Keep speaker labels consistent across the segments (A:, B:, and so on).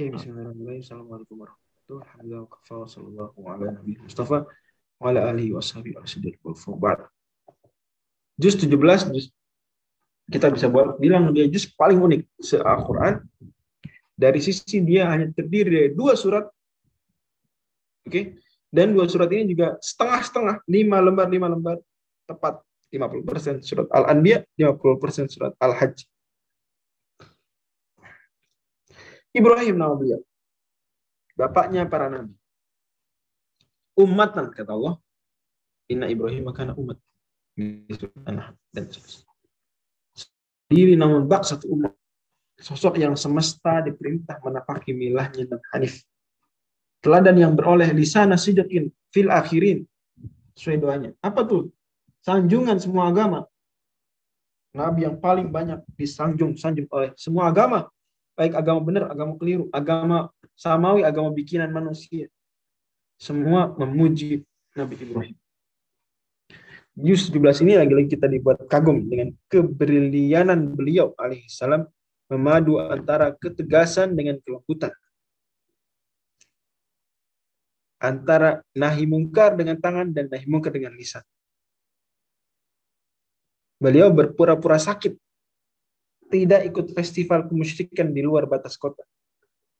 A: Oke, bismillahirrahmanirrahim. Assalamualaikum warahmatullahi wabarakatuh. Sallallahu ala nabi Mustafa wa ala alihi wa sahbihi sallam. Juz 17 juz kita bisa buat bilang dia juz paling unik se-Al-Qur'an. Dari sisi dia hanya terdiri dari dua surat. Oke. Okay? Dan dua surat ini juga setengah-setengah, lima lembar, lima lembar, tepat 50% surat Al-Anbiya, 50% surat Al-Hajj. Ibrahim nama beliau. Bapaknya para nabi. Umatan kata Allah. Inna Ibrahim makana umat. Dan Diri namun bak satu umat. Sosok yang semesta diperintah menapaki milahnya dan hanif. Teladan yang beroleh di sana sidakin fil akhirin. Sesuai doanya. Apa tuh? Sanjungan semua agama. Nabi yang paling banyak disanjung sanjung oleh semua agama baik agama benar, agama keliru, agama samawi, agama bikinan manusia. Semua memuji Nabi Ibrahim. Yus 17 ini lagi-lagi kita dibuat kagum dengan kebrilianan beliau alaihissalam memadu antara ketegasan dengan kelembutan. Antara nahi mungkar dengan tangan dan nahi mungkar dengan lisan. Beliau berpura-pura sakit tidak ikut festival kemusyrikan di luar batas kota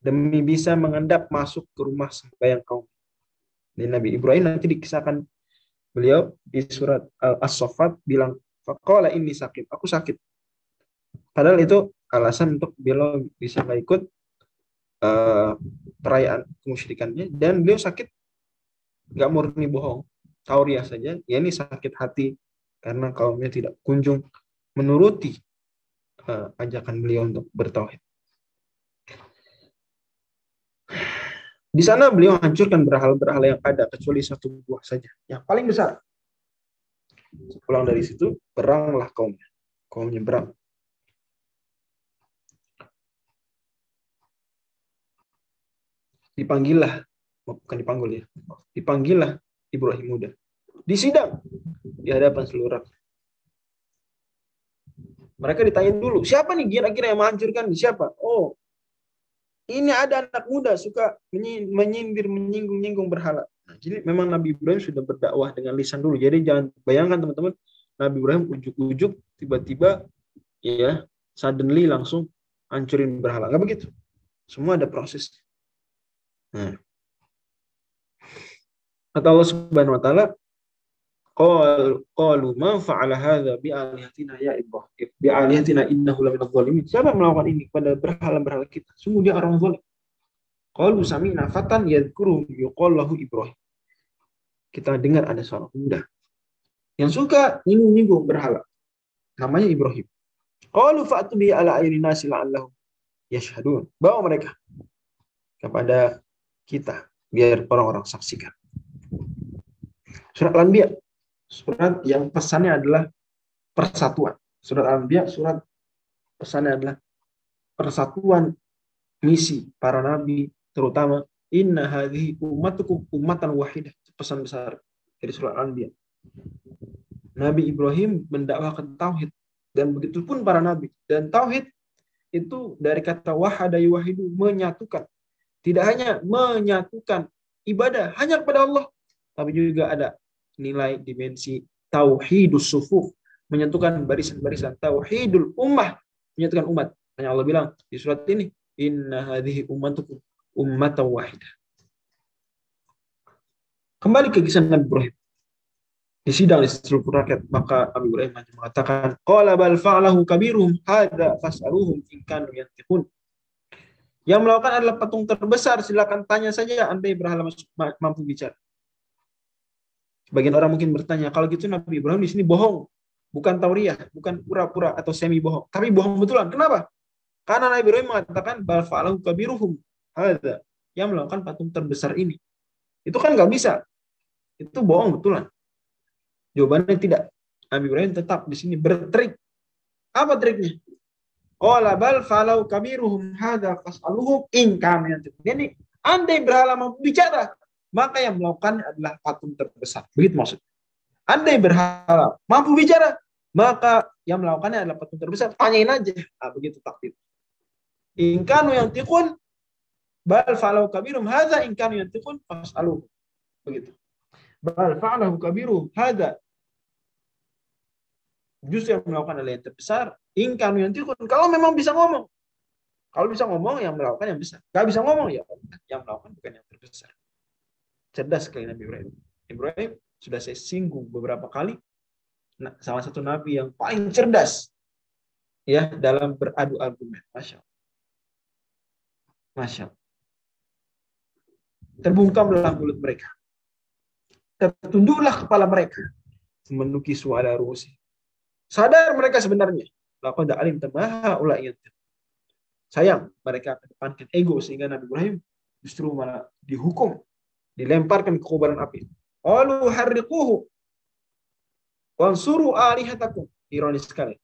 A: demi bisa mengendap masuk ke rumah sembahyang kaum. Di Nabi Ibrahim nanti dikisahkan beliau di surat Al-As-Saffat bilang, "Faqala ini sakit, aku sakit." Padahal itu alasan untuk beliau bisa nggak ikut uh, perayaan kemusyrikannya dan beliau sakit nggak murni bohong, tauriah saja. Ya ini sakit hati karena kaumnya tidak kunjung menuruti uh, ajakan beliau untuk bertauhid. Di sana beliau hancurkan berhala-berhala yang ada kecuali satu buah saja, yang paling besar. Pulang dari situ, beranglah kaumnya. Kaumnya berang. Dipanggillah, bukan dipanggil ya, dipanggillah Ibrahim muda. Di sidang, di hadapan seluruh rakyat. Mereka ditanya dulu, siapa nih kira-kira yang menghancurkan? Siapa? Oh, ini ada anak muda suka menyindir, menyinggung-nyinggung berhala. Nah, jadi memang Nabi Ibrahim sudah berdakwah dengan lisan dulu. Jadi jangan bayangkan teman-teman, Nabi Ibrahim ujuk-ujuk tiba-tiba ya suddenly langsung hancurin berhala. Enggak begitu. Semua ada proses. Nah. Kata Allah Subhanahu wa taala, qalu ma fa'ala hadza bi alihatina ya Ibrahim? Bi alihatina innahu laminadh dhalimin siapa melakukan ini kepada berhala-berhala kita? Sungguh dia orang zalim. Qalu sami'na fatan yadhkuru yuqal lahu Ibrahim. Kita dengar ada seorang pemuda yang suka nyinggung-nyinggung berhala. Namanya Ibrahim. Qalu fa'tu bi ala ayri nasi la'allahum yashhadun. Bawa mereka kepada kita biar orang-orang saksikan. Surat Al-Anbiya surat yang pesannya adalah persatuan. Surat Al-Anbiya surat pesannya adalah persatuan misi para nabi terutama inna hadhihi ummatukum ummatan wahidah pesan besar dari surat Al-Anbiya. Nabi Ibrahim mendakwakan tauhid dan begitu pun para nabi dan tauhid itu dari kata wahada wahidu menyatukan tidak hanya menyatukan ibadah hanya kepada Allah tapi juga ada nilai dimensi tauhidus sufuf, menyatukan barisan-barisan tauhidul ummah, menyatukan umat. Hanya Allah bilang di surat ini, inna hadhihi ummatukum ummatan wahidah. Kembali ke kisah Nabi Ibrahim. Di sidang di seluruh rakyat, maka Nabi Ibrahim mengatakan, Qala bal fa'lahu kabiruhum fas'aluhum in kanu yantiqun. Yang melakukan adalah patung terbesar, silakan tanya saja andai berhala mampu bicara. Sebagian orang mungkin bertanya, kalau gitu Nabi Ibrahim di sini bohong, bukan tauriah, bukan pura-pura atau semi bohong, tapi bohong betulan. Kenapa? Karena Nabi Ibrahim mengatakan bal fa'alahu kabiruhum hadza yang melakukan patung terbesar ini. Itu kan nggak bisa. Itu bohong betulan. Jawabannya tidak. Nabi Ibrahim tetap di sini bertrik. Apa triknya? Qala bal falau kabiruhum hadza fas'aluhum in Jadi andai berhala mau bicara, maka yang melakukannya adalah patung terbesar. Begitu maksudnya. Andai berharap mampu bicara, maka yang melakukannya adalah patung terbesar. Tanyain aja. Nah, begitu takdir. Ingkanu yang tikun, Bal fa'alahu kabirum hadza in kanu yantiqun fas'aluhu. Begitu. Bal fa'alahu kabirum hadza justru yang melakukan adalah yang terbesar. In kanu yantiqun. Kalau memang bisa ngomong. Kalau bisa ngomong yang melakukan yang besar. Kalau bisa ngomong ya yang melakukan bukan yang terbesar. Cerdas sekali Nabi Ibrahim. Ibrahim sudah saya singgung beberapa kali Nah, salah satu nabi yang paling cerdas ya dalam beradu argumen. Masya Allah. Masya Allah. Terbungkamlah mulut mereka. Tertunduklah kepala mereka. Menuki suara rusi. Sadar mereka sebenarnya. Laqad alim tamaha Sayang, mereka kedepankan ego sehingga Nabi Ibrahim justru malah dihukum, dilemparkan ke kubaran api. Qalu harriquhu Wansuru alihatakum. Ironis sekali.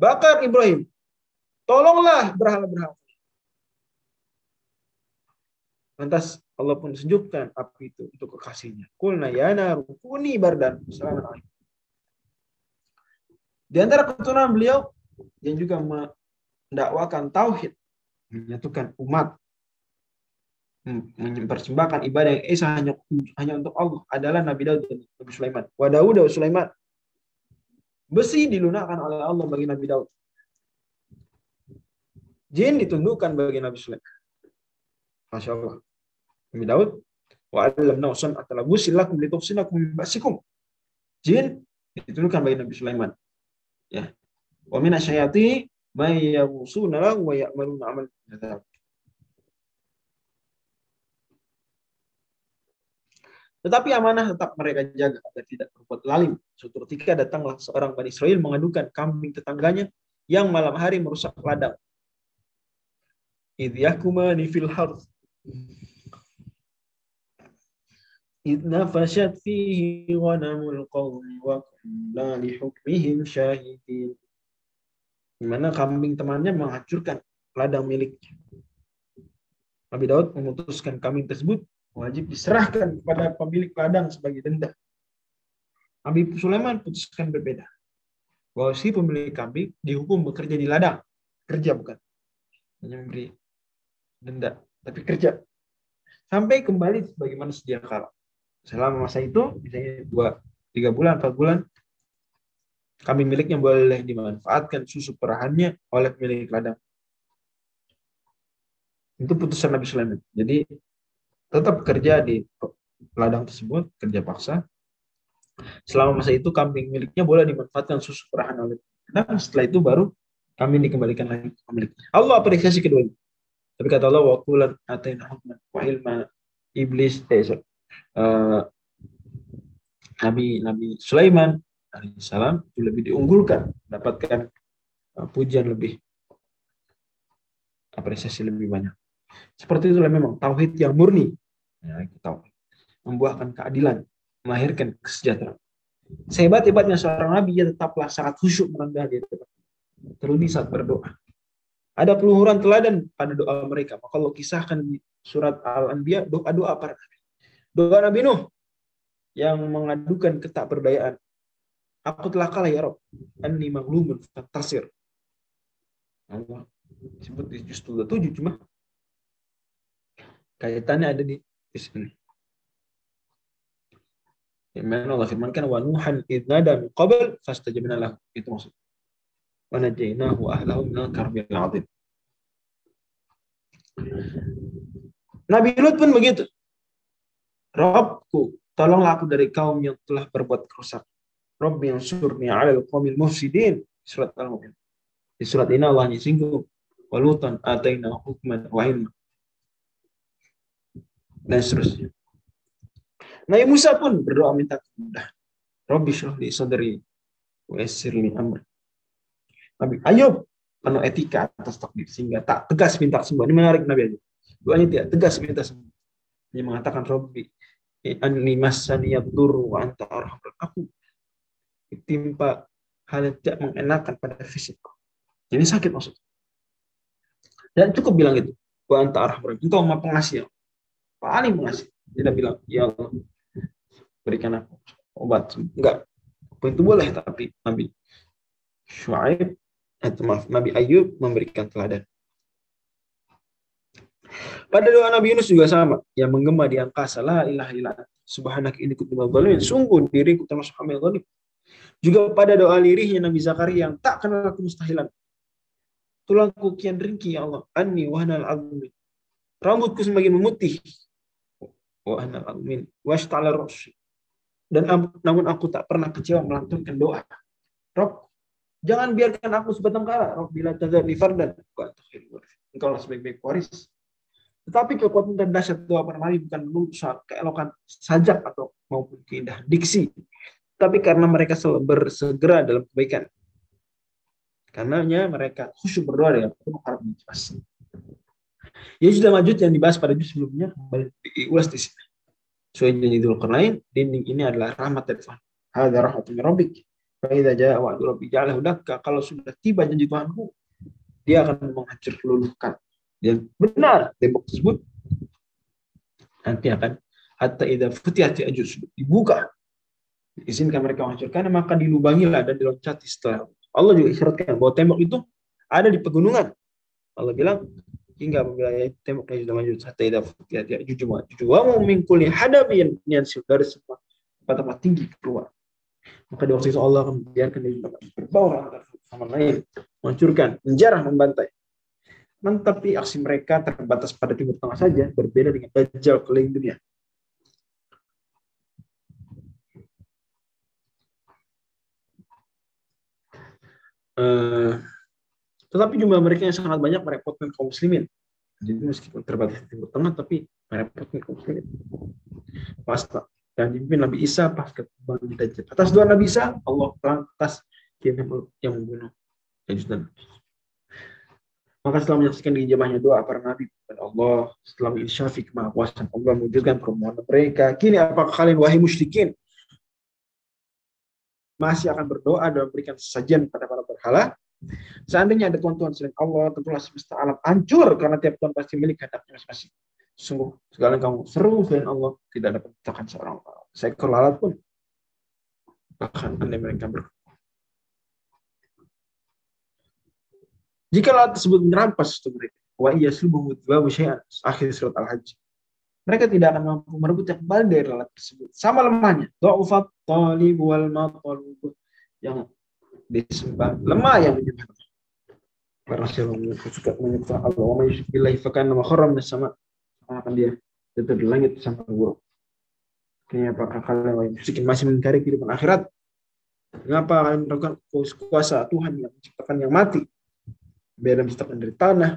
A: Bakar Ibrahim. Tolonglah berhala-berhala. Lantas Allah pun sejukkan api itu untuk kekasihnya. Kulna yana rukuni bardan. Di antara keturunan beliau yang juga mendakwakan tauhid, menyatukan umat, mempersembahkan ibadah yang esa hanya hanya untuk Allah adalah Nabi Daud dan Nabi Sulaiman. Wa Daud dan Sulaiman Besi dilunakkan oleh Allah bagi Nabi Daud. Jin ditundukkan bagi Nabi Sulaiman. Masya Allah. Nabi Daud. Wa alam nausan atala busilakum litufsinakum basikum. Jin ditundukkan bagi Nabi Sulaiman. Ya. Wa min asyayati may yawusuna lahu wa ya'maluna amal Tetapi amanah tetap mereka jaga agar tidak berbuat lalim. Suatu ketika datanglah seorang Bani Israel mengadukan kambing tetangganya yang malam hari merusak ladang. Idyakumani fil harth. Idna fashat fihi ghanamul qawmi wa kunna li hukmihim syahidin. Di mana kambing temannya menghancurkan ladang miliknya. Nabi Daud memutuskan kambing tersebut wajib diserahkan kepada pemilik ladang sebagai denda. Nabi Sulaiman putuskan berbeda. Bahwa si pemilik kambing dihukum bekerja di ladang. Kerja bukan. Hanya memberi denda. Tapi kerja. Sampai kembali sebagaimana sedia kala. Selama masa itu, misalnya dua, tiga bulan, empat bulan, kami miliknya boleh dimanfaatkan susu perahannya oleh pemilik ladang. Itu putusan Nabi Sulaiman. Jadi tetap kerja di ladang tersebut, kerja paksa. Selama masa itu kambing miliknya boleh dimanfaatkan susu perahan oleh Nah, setelah itu baru kambing dikembalikan lagi ke pemiliknya. Allah apresiasi keduanya. Tapi kata Allah, wakulan atayna hukman wa ilma iblis eh, so, uh, Nabi Nabi Sulaiman alaihissalam itu lebih diunggulkan, dapatkan uh, pujian lebih apresiasi lebih banyak. Seperti itulah memang tauhid yang murni. Ya, itu tauhid. Membuahkan keadilan, melahirkan kesejahteraan. Sehebat-hebatnya seorang nabi, ia tetaplah sangat khusyuk merendah di depan. Terlebih saat berdoa. Ada peluhuran teladan pada doa mereka. Maka kalau kisahkan di surat Al-Anbiya, doa-doa para nabi. Doa Nabi Nuh yang mengadukan ketakberdayaan. Aku telah kalah ya Rob. Anni maglumun fantasir. Allah sebut di juz 27 cuma kaitannya ada di, di sini. Yang Allah firmankan wa nuhan idnada min qabl fastajabna lahu. Itu maksud. Wa najainahu ahlahu min karbil azim. Nabi Lut pun begitu. Robku, tolonglah aku dari kaum yang telah berbuat kerusak. Rob yang surni ala qawmil mufsidin. Surat Al-Mu'min. Di surat ini Allah singgung. Walutan ataina hukman wa ilma dan seterusnya. Nabi Musa pun berdoa minta kemudahan. Rabbi syuhli sadri wa yassirli amri. Nabi Ayub penuh etika atas takdir sehingga tak tegas minta semua. Ini menarik Nabi Ayub. Doanya tidak tegas minta semua. Dia mengatakan Rabbi anni masani yadurru wa anta arhamur aku ditimpa hal yang tidak mengenakan pada fisikku. Jadi sakit maksudnya. Dan cukup bilang itu. Wa anta arhamur Engkau maha pengasih paling mengasihi. Tidak bilang, ya Allah, berikan aku obat. Enggak. Itu boleh, tapi Nabi Shu'aib, atau maaf, Nabi Ayub memberikan teladan. Pada doa Nabi Yunus juga sama, yang menggema di angkasa, la ilaha illa subhanak ini kutubah Sungguh diriku termasuk hamil zalim. Juga pada doa lirihnya Nabi Zakaria yang tak kenal kemustahilan. Tulangku kian ringkih ya Allah. Anni wahnal azmi. Rambutku semakin memutih. Roshi. Dan namun aku tak pernah kecewa melantunkan doa. Rob, jangan biarkan aku sebatang kara. Rob, bila tazar li fardan. Engkau lah sebaik-baik waris. Tetapi kekuatan dan dahsyat doa para nabi bukan melulu soal keelokan sajak atau maupun keindahan diksi tapi karena mereka selalu bersegera dalam kebaikan. Karenanya mereka khusyuk berdoa dengan penuh harap motivasi. Ya sudah lanjut yang dibahas pada juz sebelumnya kembali diulas di sini. Sesuai janji lain, dinding ini adalah rahmat dari Tuhan. Rahmat min rabbik. Fa idza jaa wa'du. Kalau sudah tiba janji Tuhanku, dia akan menghancur luluhkan. Dan benar tembok tersebut nanti akan hatta idza futihat ya'juj dibuka izinkan mereka menghancurkan, maka dilubangilah dan diloncati setelah. Allah juga isyaratkan bahwa tembok itu ada di pegunungan. Allah bilang, hingga apabila temboknya sudah lanjut hatta idza futiyat ya'juj wa ma'juj wa hum min kulli hadabin yansil dari semua tempat-tempat tinggi keluar. Maka di waktu itu Allah akan membiarkan dia berbaur sama lain, menghancurkan, menjarah, membantai. Tapi aksi mereka terbatas pada timur tengah saja, berbeda dengan Dajjal keliling dunia. Uh, tetapi jumlah mereka yang sangat banyak merepotkan kaum muslimin. Jadi meskipun terbatas di Timur Tengah, tapi merepotkan kaum muslimin. Pasta. Dan dipimpin Nabi Isa pas kembali Dajjal. Atas doa Nabi Isa, Allah lantas yang membunuh Dajjal. Maka setelah menyaksikan dijabahnya doa para nabi kepada Allah, setelah menginsyafi kemahakuasaan Allah mewujudkan permohonan mereka, kini apakah kalian wahai musyrikin masih akan berdoa dan memberikan sajian kepada para berhala. Seandainya ada tuan-tuan selain Allah, tentulah semesta alam hancur karena tiap tuan pasti milik hadapnya masing-masing. Sungguh, segala yang kamu seru selain Allah tidak dapat menciptakan seorang seekor lalat pun. Bahkan anda mereka ber Jika lalat tersebut merampas itu mereka, wa iya subuh syai'an, akhir surat Al-Hajj mereka tidak akan mampu merebut yang kembali dari lalat tersebut. Sama lemahnya. Do'ufat talib wal matalub yang disembah. Lemah yang menyembah. Siapa suka menyembah Allah. Wa fakan nama kharam sama. Akan dia jatuh di langit sampai buruk. Kayaknya apakah kalian masih mengingkari kehidupan akhirat? Mengapa kalian melakukan kuasa Tuhan yang menciptakan yang mati? Biar menciptakan dari tanah.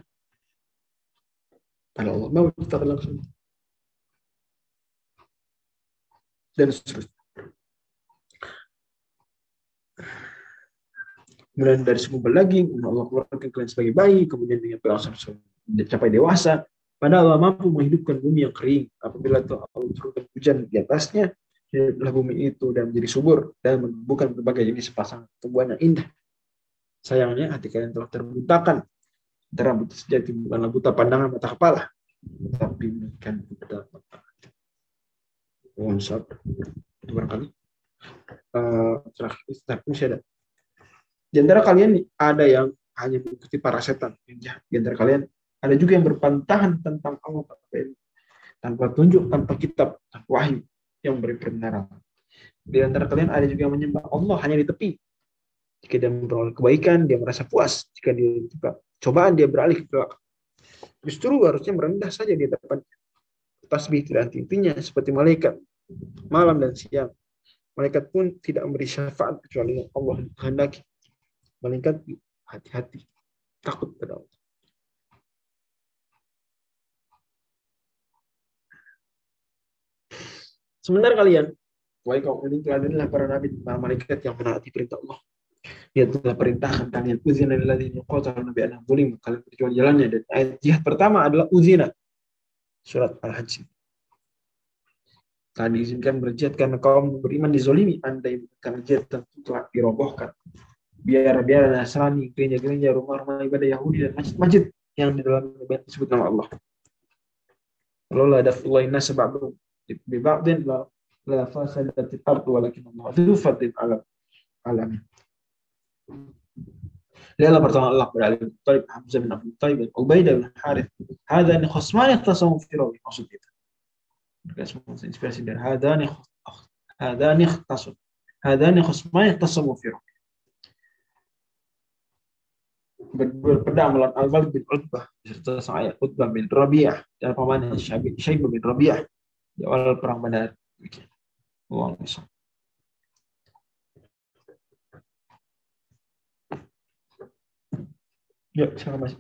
A: Padahal Allah mau menciptakan langsung dan seterusnya. Kemudian dari sumber lagi, Allah keluarkan kalian sebagai bayi, kemudian dengan berangsur mencapai dewasa. Padahal Allah mampu menghidupkan bumi yang kering. Apabila Allah turunkan hujan di atasnya, hiduplah bumi itu dan menjadi subur dan menumbuhkan berbagai jenis sepasang tumbuhan yang indah. Sayangnya hati kalian telah terbutakan. Antara buta sejati bukanlah buta pandangan mata kepala, tapi bukan buta mata WhatsApp itu barangkali uh, terakhir masih ada di antara kalian ada yang hanya mengikuti para setan di antara kalian ada juga yang berpantahan tentang Allah tanpa tunjuk tanpa kitab tanpa wahyu yang beri perbenaran di antara kalian ada juga yang menyembah Allah hanya di tepi. Jika dia memperoleh kebaikan dia merasa puas. Jika dia juga cobaan dia beralih ke belakang justru harusnya merendah saja di depan tasbih tidak intinya seperti malaikat malam dan siang. Malaikat pun tidak memberi syafaat kecuali yang Allah kehendaki. Malaikat hati-hati, takut pada Allah. Sebentar kalian, wahai ini adalah para nabi para malaikat yang menaati perintah Allah. Dia telah perintahkan kalian uzina lilladzina qatalu nabi anak bulim kalian berjuang jalannya. Dan ayat jihad pertama adalah uzina. Surat Al-Hajj. Telah diizinkan berjihad karena kaum beriman dizolimi. Andai bukan jihad tentu telah dirobohkan biar biar Nasrani gereja-gereja rumah-rumah ibadah Yahudi dan masjid-masjid yang di dalam disebut nama Allah kalau la dafullahi nas ba'du bi ba'din la la fasadat al-ard walakin Allah dzu fadlin ala alamin Lihatlah pertolongan Allah pada Ali bin Hamzah bin Abu Talib, Ubaidah bin Harith, Hadani khosmani ikhtasamu fi rawi. Maksud itu. Mereka semua inspirasi dari hadani hadani ikhtasam. Hadani khosmani ikhtasamu fi rawi berduel pedang melawan Al-Walid bin Utbah beserta sang ayah Utbah bin Rabi'ah dan pamannya Syaib bin Rabi'ah di awal perang Badar. Uang misal. Ya, silakan Mas